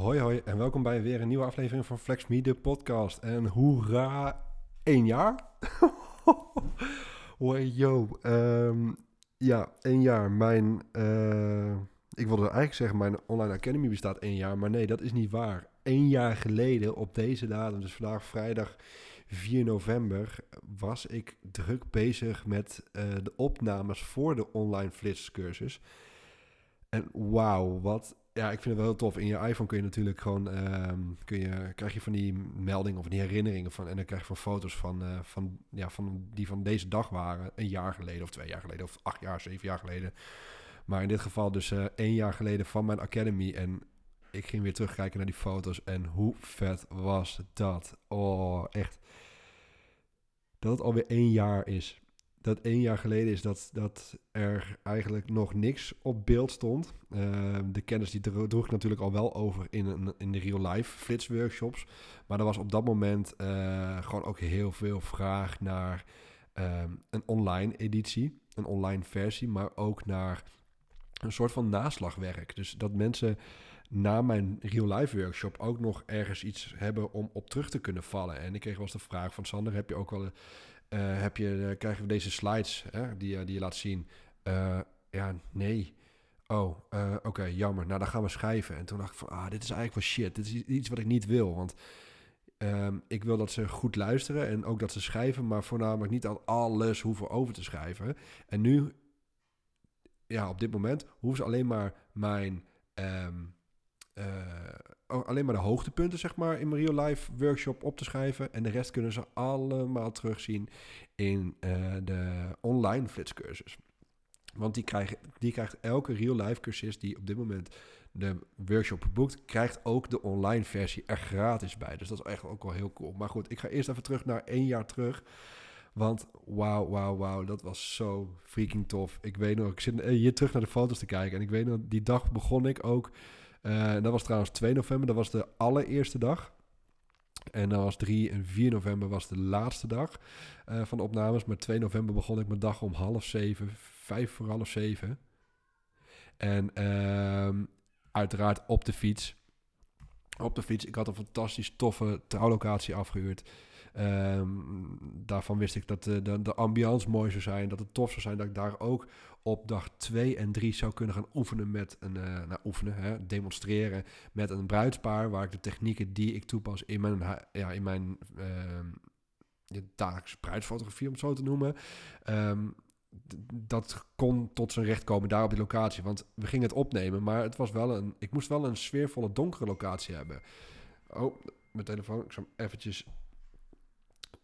Hoi hoi en welkom bij weer een nieuwe aflevering van Flex Me, de podcast. En hoera, één jaar? hoi yo, Ehm, ja, één jaar. Mijn, eh, ik wilde eigenlijk zeggen mijn online academy bestaat één jaar, maar nee, dat is niet waar. Eén jaar geleden op deze datum, dus vandaag vrijdag 4 november, was ik druk bezig met eh, de opnames voor de online flitscursus. En wauw, wat ja, ik vind het wel heel tof. In je iPhone kun je natuurlijk gewoon, ehm, kun je, krijg je van die meldingen of die herinneringen van. En dan krijg je van foto's van, eh, van, ja, van die van deze dag waren. Een jaar geleden of twee jaar geleden of acht jaar, zeven jaar geleden. Maar in dit geval dus eh, één jaar geleden van mijn academy. En ik ging weer terugkijken naar die foto's. En hoe vet was dat? Oh, echt. Dat het alweer één jaar is dat één jaar geleden is dat, dat er eigenlijk nog niks op beeld stond. Uh, de kennis die droeg ik natuurlijk al wel over in, een, in de real-life flitsworkshops. Maar er was op dat moment uh, gewoon ook heel veel vraag naar uh, een online editie, een online versie, maar ook naar een soort van naslagwerk. Dus dat mensen na mijn real-life workshop ook nog ergens iets hebben om op terug te kunnen vallen. En ik kreeg wel eens de vraag van Sander, heb je ook wel heb je, uh, krijgen we deze slides hè, die, uh, die je laat zien. ja, nee. Oh, oké, jammer. Nou, dan gaan we schrijven. En toen dacht ik van, ah, dit is eigenlijk wel shit. Dit is iets wat ik niet wil. Want um, ik wil dat ze goed luisteren en ook dat ze schrijven, maar voornamelijk niet al alles hoeven over te schrijven. En nu, ja, op dit moment hoeven ze alleen maar mijn... Uh, alleen maar de hoogtepunten, zeg maar, in mijn real life workshop op te schrijven. En de rest kunnen ze allemaal terugzien in uh, de online flitscursus. Want die, krijgen, die krijgt elke real life cursist die op dit moment de workshop boekt, krijgt ook de online versie er gratis bij. Dus dat is echt ook wel heel cool. Maar goed, ik ga eerst even terug naar één jaar terug. Want wauw, wauw, wauw, dat was zo freaking tof. Ik weet nog, ik zit hier terug naar de foto's te kijken. En ik weet nog, die dag begon ik ook uh, dat was trouwens 2 november, dat was de allereerste dag. En dan was 3 en 4 november was de laatste dag uh, van de opnames. Maar 2 november begon ik mijn dag om half zeven, vijf voor half zeven. En uh, uiteraard op de fiets. Op de fiets. Ik had een fantastisch toffe trouwlocatie afgehuurd. Um, daarvan wist ik dat de, de, ambiance mooi zou zijn. Dat het tof zou zijn dat ik daar ook op dag 2 en 3 zou kunnen gaan oefenen met een, uh, nou, oefenen, hè, demonstreren met een bruidspaar. Waar ik de technieken die ik toepas in mijn, ja, in mijn uh, dagelijkse bruidsfotografie, om het zo te noemen. Um, dat kon tot zijn recht komen daar op die locatie. Want we gingen het opnemen, maar het was wel een. Ik moest wel een sfeervolle, donkere locatie hebben. Oh, mijn telefoon. Ik zal hem eventjes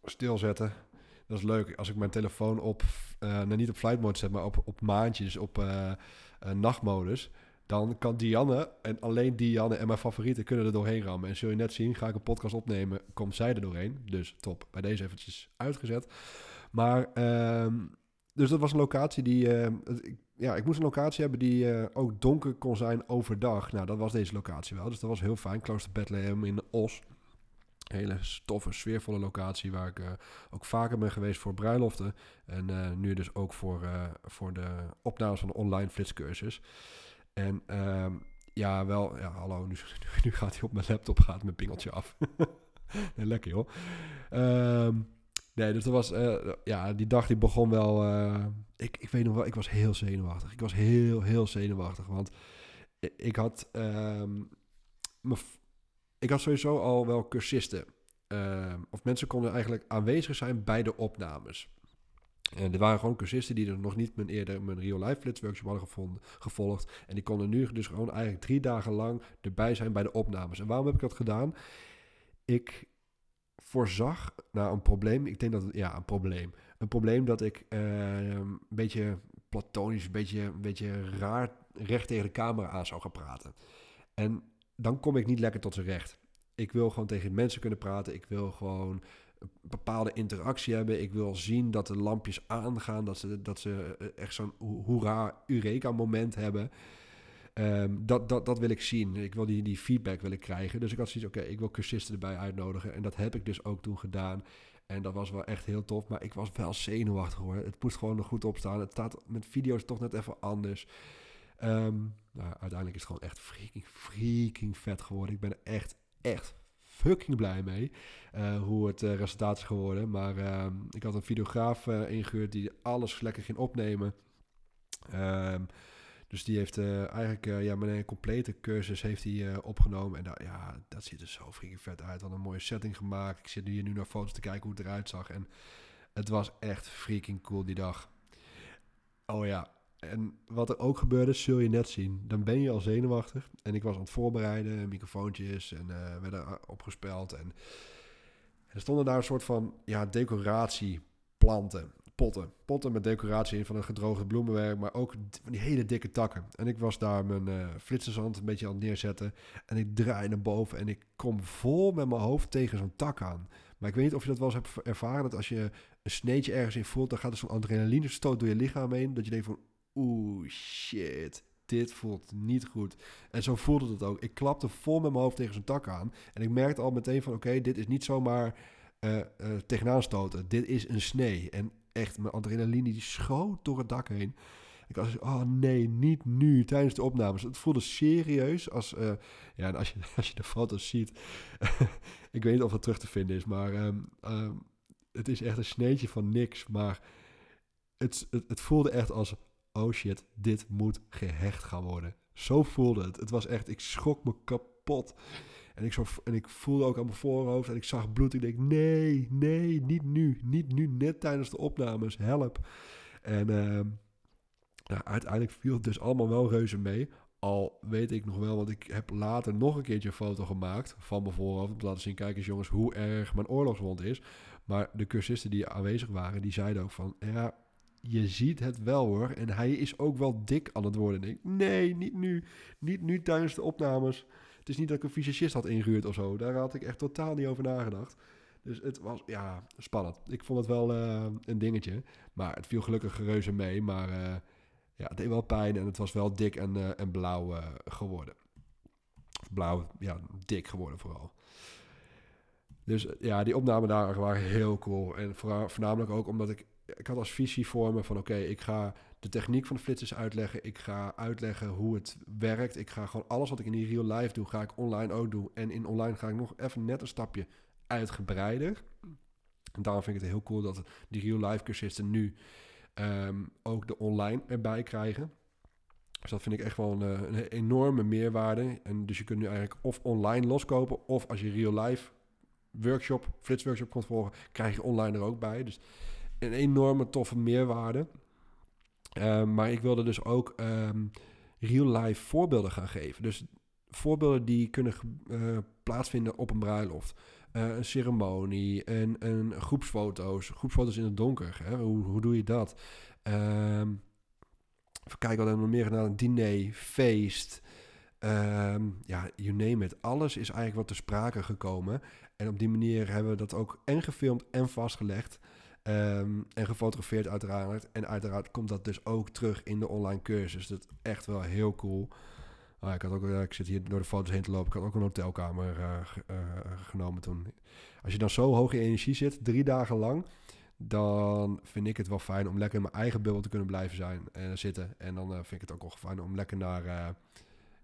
stilzetten. Dat is leuk. Als ik mijn telefoon op, nou niet op flight mode zet, maar op, op maandjes, op uh, uh, nachtmodus. Dan kan Dianne en alleen Dianne en mijn favorieten kunnen er doorheen rammen. En zul je net zien, ga ik een podcast opnemen, komt zij er doorheen. Dus top. Bij deze eventjes uitgezet. Maar, uh, dus dat was een locatie die... ja, ik moest een locatie hebben die ook donker kon zijn overdag. Nou, dat was deze locatie wel. Dus dat was heel fijn. Klooster Bethlehem in Os hele stoffe, sfeervolle locatie waar ik uh, ook vaker ben geweest voor bruiloften. En uh, nu dus ook voor, uh, voor de opnames van de online flitscursus. En um, ja, wel, ja, hallo, nu, gaat hij op mijn laptop, gaat mijn pingeltje af. lekker joh. Um, nee, dus dat was, ja, die dag die begon wel, ik, ik weet nog wel, ik was heel zenuwachtig. Ik was heel, heel zenuwachtig, want ik had um, mijn ik had sowieso al wel cursisten. Uh, of mensen konden eigenlijk aanwezig zijn bij de opnames. En er waren gewoon cursisten die er nog niet mijn eerder mijn real life flits workshop hadden gevonden, gevolgd. En die konden nu dus gewoon eigenlijk drie dagen lang erbij zijn bij de opnames. En waarom heb ik dat gedaan? Ik voorzag naar een probleem. Ik denk dat ja, een probleem. Een probleem dat ik uh, een beetje platonisch, een beetje, een beetje raar recht tegen de camera aan zou gaan praten. En dan kom ik niet lekker tot zijn recht. Ik wil gewoon tegen mensen kunnen praten. Ik wil gewoon een bepaalde interactie hebben. Ik wil zien dat de lampjes aangaan. Dat ze, dat ze eh, echt zo'n hoera, eureka moment hebben. Um, dat, dat, dat wil ik zien. Ik wil die, die feedback wil krijgen. Dus ik had zoiets, oké, ik wil cursisten erbij uitnodigen. En dat heb ik dus ook toen gedaan. En dat was wel echt heel tof. Maar ik was wel zenuwachtig hoor. Het moest gewoon nog goed opstaan. Het staat met video's toch net even anders. Um, nou, uiteindelijk is het gewoon echt freaking, freaking vet geworden. Ik ben er echt, echt fucking blij mee uh, hoe het uh, resultaat is geworden. Maar uh, ik had een videograaf ingehuurd die alles lekker ging opnemen. Um, dus die heeft eigenlijk ja, mijn complete cursus heeft hij, opgenomen. En ja, dat ziet er zo freaking vet uit. Wat een mooie setting gemaakt. Ik zit hier nu naar foto's te kijken hoe het eruit zag. En het was echt freaking cool die dag. Oh ja, en wat er ook gebeurde, zul je net zien. Dan ben je al zenuwachtig. En ik was aan het voorbereiden, microfoontjes en uh, werden opgespeld. En er stonden daar een soort van ja, decoratieplanten, potten. Potten met decoratie in van een gedroogde bloemenwerk, maar ook van die hele dikke takken. En ik was daar mijn uh, een beetje aan het neerzetten. En ik draai naar boven en ik kom vol met mijn hoofd tegen zo'n tak aan. Maar ik weet niet of je dat wel eens hebt ervaren, dat als je een sneetje ergens in voelt, dan gaat er zo'n adrenaline stoot door je lichaam heen. Dat je denkt van, oeh, shit, dit voelt niet goed. En zo voelde het ook. Ik klapte vol met mijn hoofd tegen zijn tak aan. En ik merkte al meteen van, oké, dit is niet zomaar uh, tegenaan stoten. Dit is een snee. En echt, mijn adrenaline die schoot door het dak heen. Ik was, oh nee, niet nu, tijdens de opnames. Het voelde serieus als, uh, ja, en als je, als je de foto's ziet, ik weet niet of het terug te vinden is, maar um, um, het is echt een sneetje van niks. Maar het, het, het voelde echt als, oh shit, dit moet gehecht gaan worden. Zo voelde het. Het was echt, ik schrok me kapot. En ik, zo, en ik voelde ook aan mijn voorhoofd en ik zag bloed. Ik denk, nee, nee, niet nu. Niet nu, net tijdens de opnames. Help. En uh, nou, uiteindelijk viel het dus allemaal wel reuze mee. Al weet ik nog wel, want ik heb later nog een keertje een foto gemaakt van mijn voorhoofd. Om te laten zien, kijk eens jongens, hoe erg mijn oorlogswond is. Maar de cursisten die aanwezig waren, die zeiden ook van... Ja, je ziet het wel hoor. En hij is ook wel dik aan het worden. Nee, niet nu. Niet nu tijdens de opnames. Het is niet dat ik een fysicist had ingehuurd of zo. Daar had ik echt totaal niet over nagedacht. Dus het was, ja, spannend. Ik vond het wel uh, een dingetje. Maar het viel gelukkig reuze mee. Maar uh, ja, het deed wel pijn en het was wel dik en, uh, en blauw geworden. Blauw, ja, dik geworden vooral. Dus ja, die opnamen daar waren heel cool. En voornamelijk ook omdat ik ik had als visie voor me van oké, ik ga de techniek van de flitsers uitleggen. Ik ga uitleggen hoe het werkt. Ik ga gewoon alles wat ik in die real life doe, ga ik online ook doen. En in online ga ik nog even net een stapje uitgebreider. En daarom vind ik het heel cool dat die real life cursisten nu um, ook de online erbij krijgen. Dus dat vind ik echt wel een, eh, een, enorme meerwaarde. En dus je kunt nu eigenlijk of online loskopen, of als je real life workshop, flits workshop komt volgen, krijg je online er ook bij. Dus een enorme toffe meerwaarde. Ehm, maar ik wilde dus ook um, real-life voorbeelden gaan geven. Dus voorbeelden die kunnen uh, plaatsvinden op een bruiloft. Uh, een ceremonie, een, een groepsfoto's. Groepsfoto's in het donker. Hè? Hoe, hoe doe je dat? Um, even kijken wat er nog meer gedaan. Een diner, feest. ja, you name it. Alles is eigenlijk wat ter sprake gekomen. En op die manier hebben we dat ook en gefilmd en vastgelegd. Um, en gefotografeerd uiteraard. En uiteraard komt dat dus ook terug in de online cursus. Dat is echt wel heel cool. Ah, ik, had ook, ik zit hier door de foto's heen te lopen. Ik had ook een hotelkamer uh, uh, genomen toen. Als je dan zo hoog in energie zit, drie dagen lang... dan vind ik het wel fijn om lekker in mijn eigen bubbel te kunnen blijven zijn en zitten. En dan vind ik het ook wel fijn om lekker naar,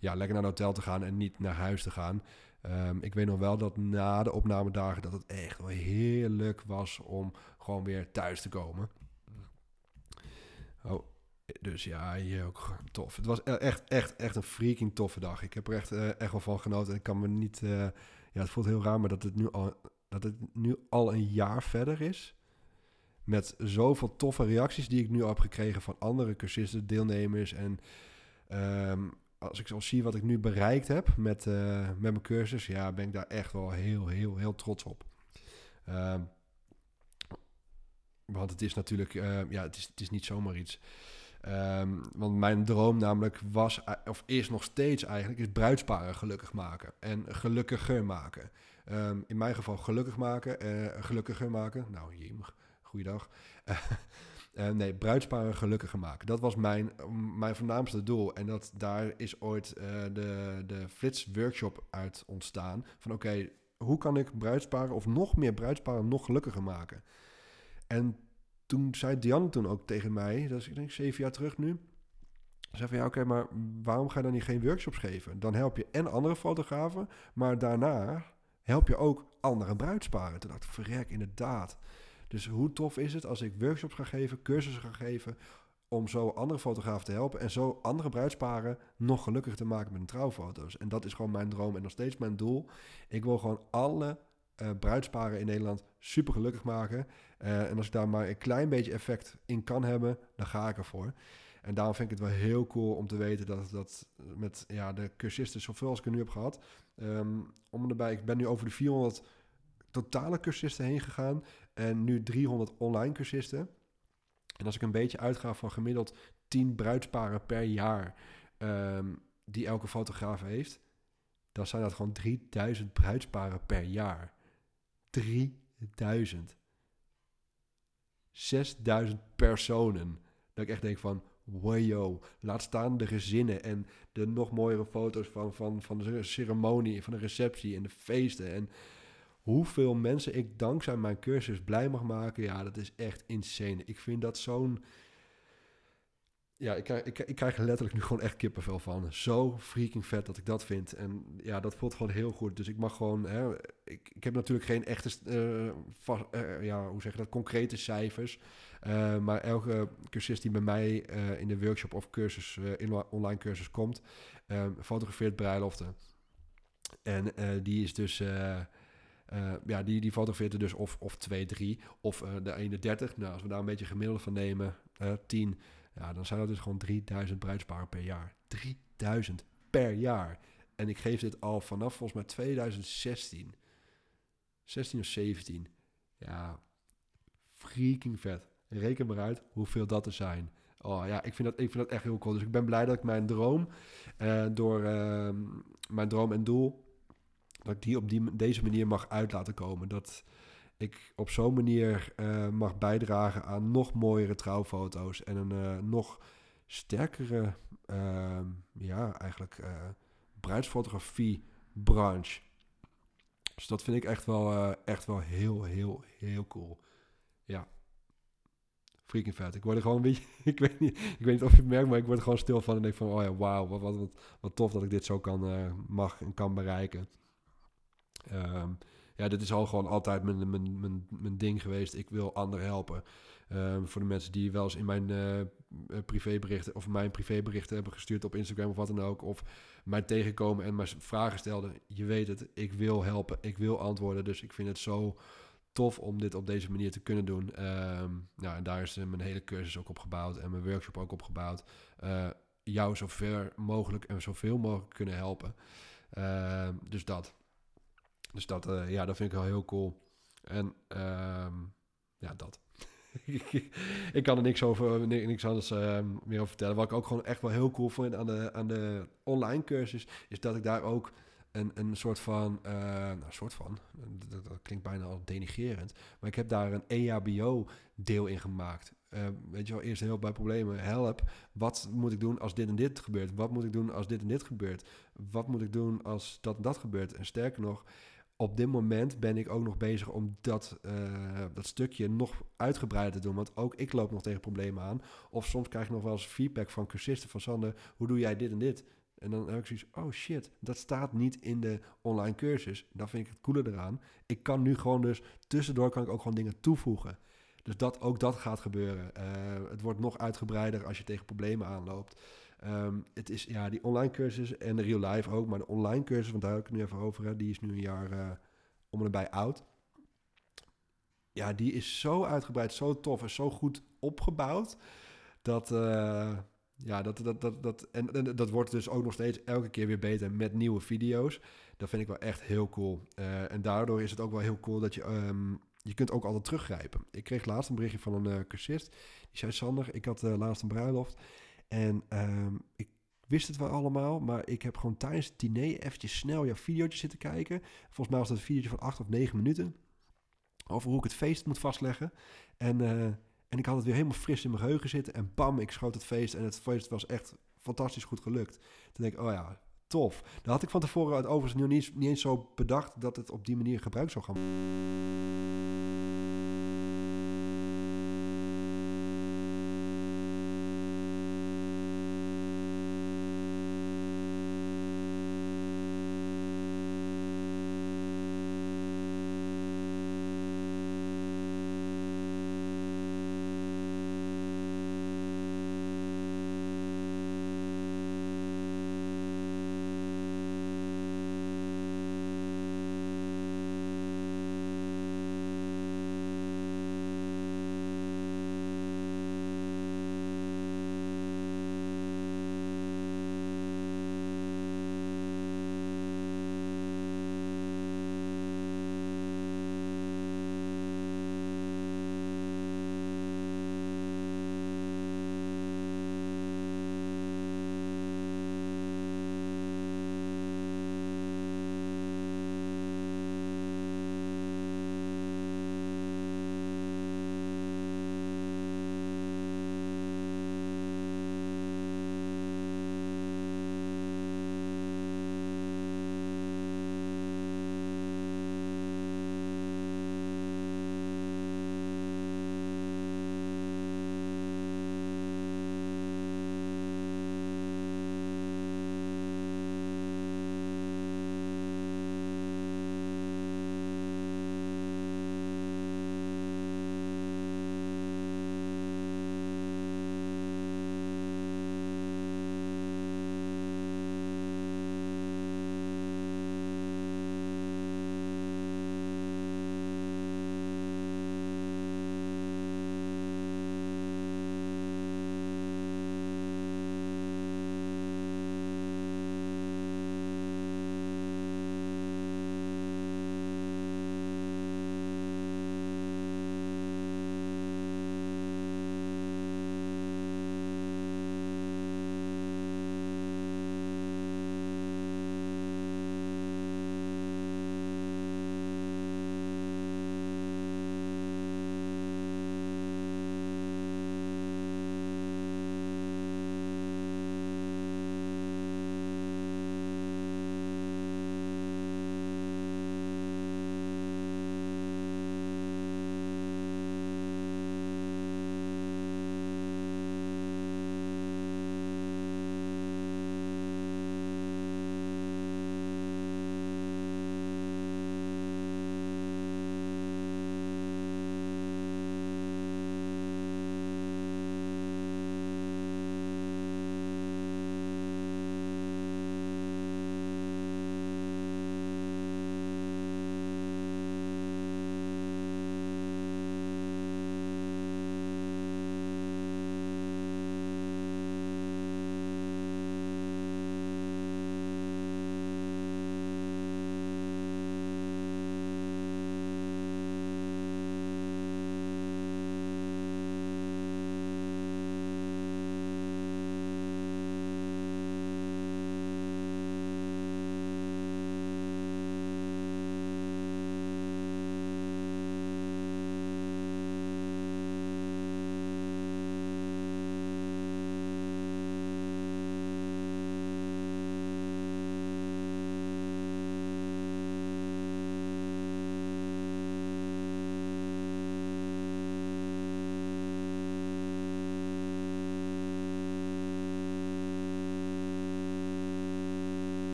ja, lekker naar een hotel te gaan... en niet naar huis te gaan. Um, ik weet nog wel dat na de opnamedagen dat het echt wel heerlijk was om gewoon weer thuis te komen. Oh, dus ja, hier ook tof. Het was e-, echt, echt, echt een freaking toffe dag. Ik heb er echt, uh, echt wel van genoten. Ik kan me niet... Uh, ja, het voelt heel raar, maar dat het, nu al, dat het nu al een jaar verder is... met zoveel toffe reacties die ik nu heb gekregen... van andere cursisten, deelnemers en... Um, als ik zo zie wat ik nu bereikt heb met, uh, met mijn cursus, ja, ben ik daar echt wel heel, heel, heel trots op. Uh, want het is natuurlijk, uh, ja, het is, het is niet zomaar iets. Um, want mijn droom namelijk was, eh, of is nog steeds eigenlijk, is bruidsparen gelukkig maken. En gelukkiger maken. Um, in mijn geval gelukkig maken, gelukkiger maken. Nou, jemig, goeiedag. Uh, nee, bruidsparen gelukkiger maken. Dat was mijn, mijn voornaamste doel. En dat, daar is ooit uh, de, de Flits workshop uit ontstaan. Van oké, hoe kan ik bruidsparen of nog meer bruidsparen nog gelukkiger maken? En toen zei Diane toen ook tegen mij, dat is ik denk zeven jaar terug nu. Zeg van ja, oké, maar waarom ga je dan niet geen workshops geven? Dan help je en andere fotografen, maar daarna help je ook andere bruidsparen. Toen dacht ik, verrek, inderdaad. Dus hoe tof is het als ik workshops ga geven, cursussen ga geven, om zo andere fotografen te helpen en zo andere bruidsparen nog gelukkiger te maken met hun trouwfoto's. En dat is gewoon mijn droom en nog steeds mijn doel. Ik wil gewoon alle uh, bruidsparen in Nederland super gelukkig maken. Uh, en als ik daar maar een klein beetje effect in kan hebben, dan ga ik ervoor. En daarom vind ik het wel heel cool om te weten dat dat met ja, de cursisten, zoveel als ik er nu heb gehad, um, om erbij, ik ben nu over de 400 totale cursisten heen gegaan en nu 300 online cursisten. En als ik een beetje uitga van gemiddeld 10 bruidsparen per jaar um, die elke fotograaf heeft, dan zijn dat gewoon 3000 bruidsparen per jaar. 3000. 6000 personen. Dat ik echt denk van, wow, laat staan de gezinnen en de nog mooiere foto's van, van, van de ceremonie, van de receptie en de feesten. En hoeveel mensen ik dankzij mijn cursus blij mag maken, ja, dat is echt insane. Ik vind dat zo'n ja, ik krijg, ik, ik krijg er letterlijk nu gewoon echt kippenvel van. Zo freaking vet dat ik dat vind. En ja, dat voelt gewoon heel goed. Dus ik mag gewoon... Hè, ik, ik heb natuurlijk geen echte... Vast, uh, ja, hoe zeg je dat? Concrete cijfers. Uh, maar elke cursist die bij mij in de workshop of cursus, in online cursus komt... fotografeert bruiloften. En die is dus... ja, die, die fotografeert er dus of, of 2, 3 of de 31. Nou, als we daar een beetje gemiddelde van nemen, 10... Ja, dan zijn dat dus gewoon 3000 bruidsparen per jaar. 3000 per jaar. En ik geef dit al vanaf volgens mij 2016. 16 of 17. Ja, freaking vet. Reken maar uit hoeveel dat er zijn. Oh ja, ik vind dat, ik vind dat echt heel cool. Dus ik ben blij dat ik mijn droom, door uh, mijn droom en doel, dat ik die op die, deze manier mag uit laten komen. Dat, ik op zo'n manier uh, mag bijdragen aan nog mooiere trouwfoto's en een uh, nog sterkere, uh, ja, eigenlijk uh, bruidsfotografie branche. Dus dat vind ik echt wel, echt wel heel, heel, heel cool. Ja. Freaking vet. Ik word er gewoon een beetje, ik weet niet, ik weet niet of je het merkt, maar ik word er gewoon stil van en denk van, oh ja, wauw, wat, wat, wat, wat tof dat ik dit zo kan, mag en kan bereiken. Um, ja, dit is al gewoon altijd mijn, mijn, mijn, mijn ding geweest. Ik wil anderen helpen. Ehm, voor de mensen die wel eens in mijn uh, privéberichten of mijn privéberichten hebben gestuurd op Instagram of wat dan ook. Of mij tegenkomen en maar vragen stelden. Je weet het, ik wil helpen, ik wil antwoorden. Dus ik vind het zo tof om dit op deze manier te kunnen doen. Um, nou, en daar is mijn hele cursus ook op gebouwd en mijn workshop ook op gebouwd. Uh, jou zo ver mogelijk en zoveel mogelijk kunnen helpen. Dus dat. Dus dat, uh, ja, dat vind ik wel heel cool. En uh, ja, dat. ik kan er niks over, niks anders uh, meer over vertellen. Wat ik ook gewoon echt wel heel cool vond aan de, aan de online cursus, is dat ik daar ook een, een soort van, uh, nou, soort van, dat, klinkt bijna al denigerend, maar ik heb daar een EHBO-deel in gemaakt. Uh, weet je wel, eerst heel bij problemen. Help, wat moet ik doen als dit en dit gebeurt? Wat moet ik doen als dit en dit gebeurt? Wat moet ik doen als dat en dat gebeurt? En sterker nog, op dit moment ben ik ook nog bezig om dat, uh, dat stukje nog uitgebreider te doen. Want ook ik loop nog tegen problemen aan. Of soms krijg ik nog wel eens feedback van cursisten van Sander, hoe doe jij dit en dit? En dan heb ik zoiets, oh shit, dat staat niet in de online cursus. Dan vind ik het coole eraan. Ik kan nu gewoon dus, tussendoor kan ik ook gewoon dingen toevoegen. Dus dat, ook dat gaat gebeuren. Uh, het wordt nog uitgebreider als je tegen problemen aanloopt. Um, het is ja, die online cursus en de real life ook, maar de online cursus, want daar heb ik het nu even over, hè, die is nu een jaar uh, om en erbij oud. Ja, die is zo uitgebreid, zo tof en zo goed opgebouwd. Dat, uh, ja, dat, dat, dat, dat, en, en, dat wordt dus ook nog steeds elke keer weer beter met nieuwe video's. Dat vind ik wel echt heel cool. Uh, en daardoor is het ook wel heel cool dat je, um, je kunt ook altijd teruggrijpen. Ik kreeg laatst een berichtje van een cursist. Die zei, Sander, ik had laatst een bruiloft. En um, ik wist het wel allemaal, maar ik heb gewoon tijdens het diner eventjes snel jouw videootje zitten kijken. Volgens mij was dat een videootje van 8 of 9 minuten. Over hoe ik het feest moet vastleggen. En, uh, en ik had het weer helemaal fris in mijn geheugen zitten. En bam, ik schoot het feest. En het feest was echt fantastisch goed gelukt. Toen denk ik, oh ja, tof. Dat had ik van tevoren overigens niet, niet eens zo bedacht dat het op die manier gebruikt zou gaan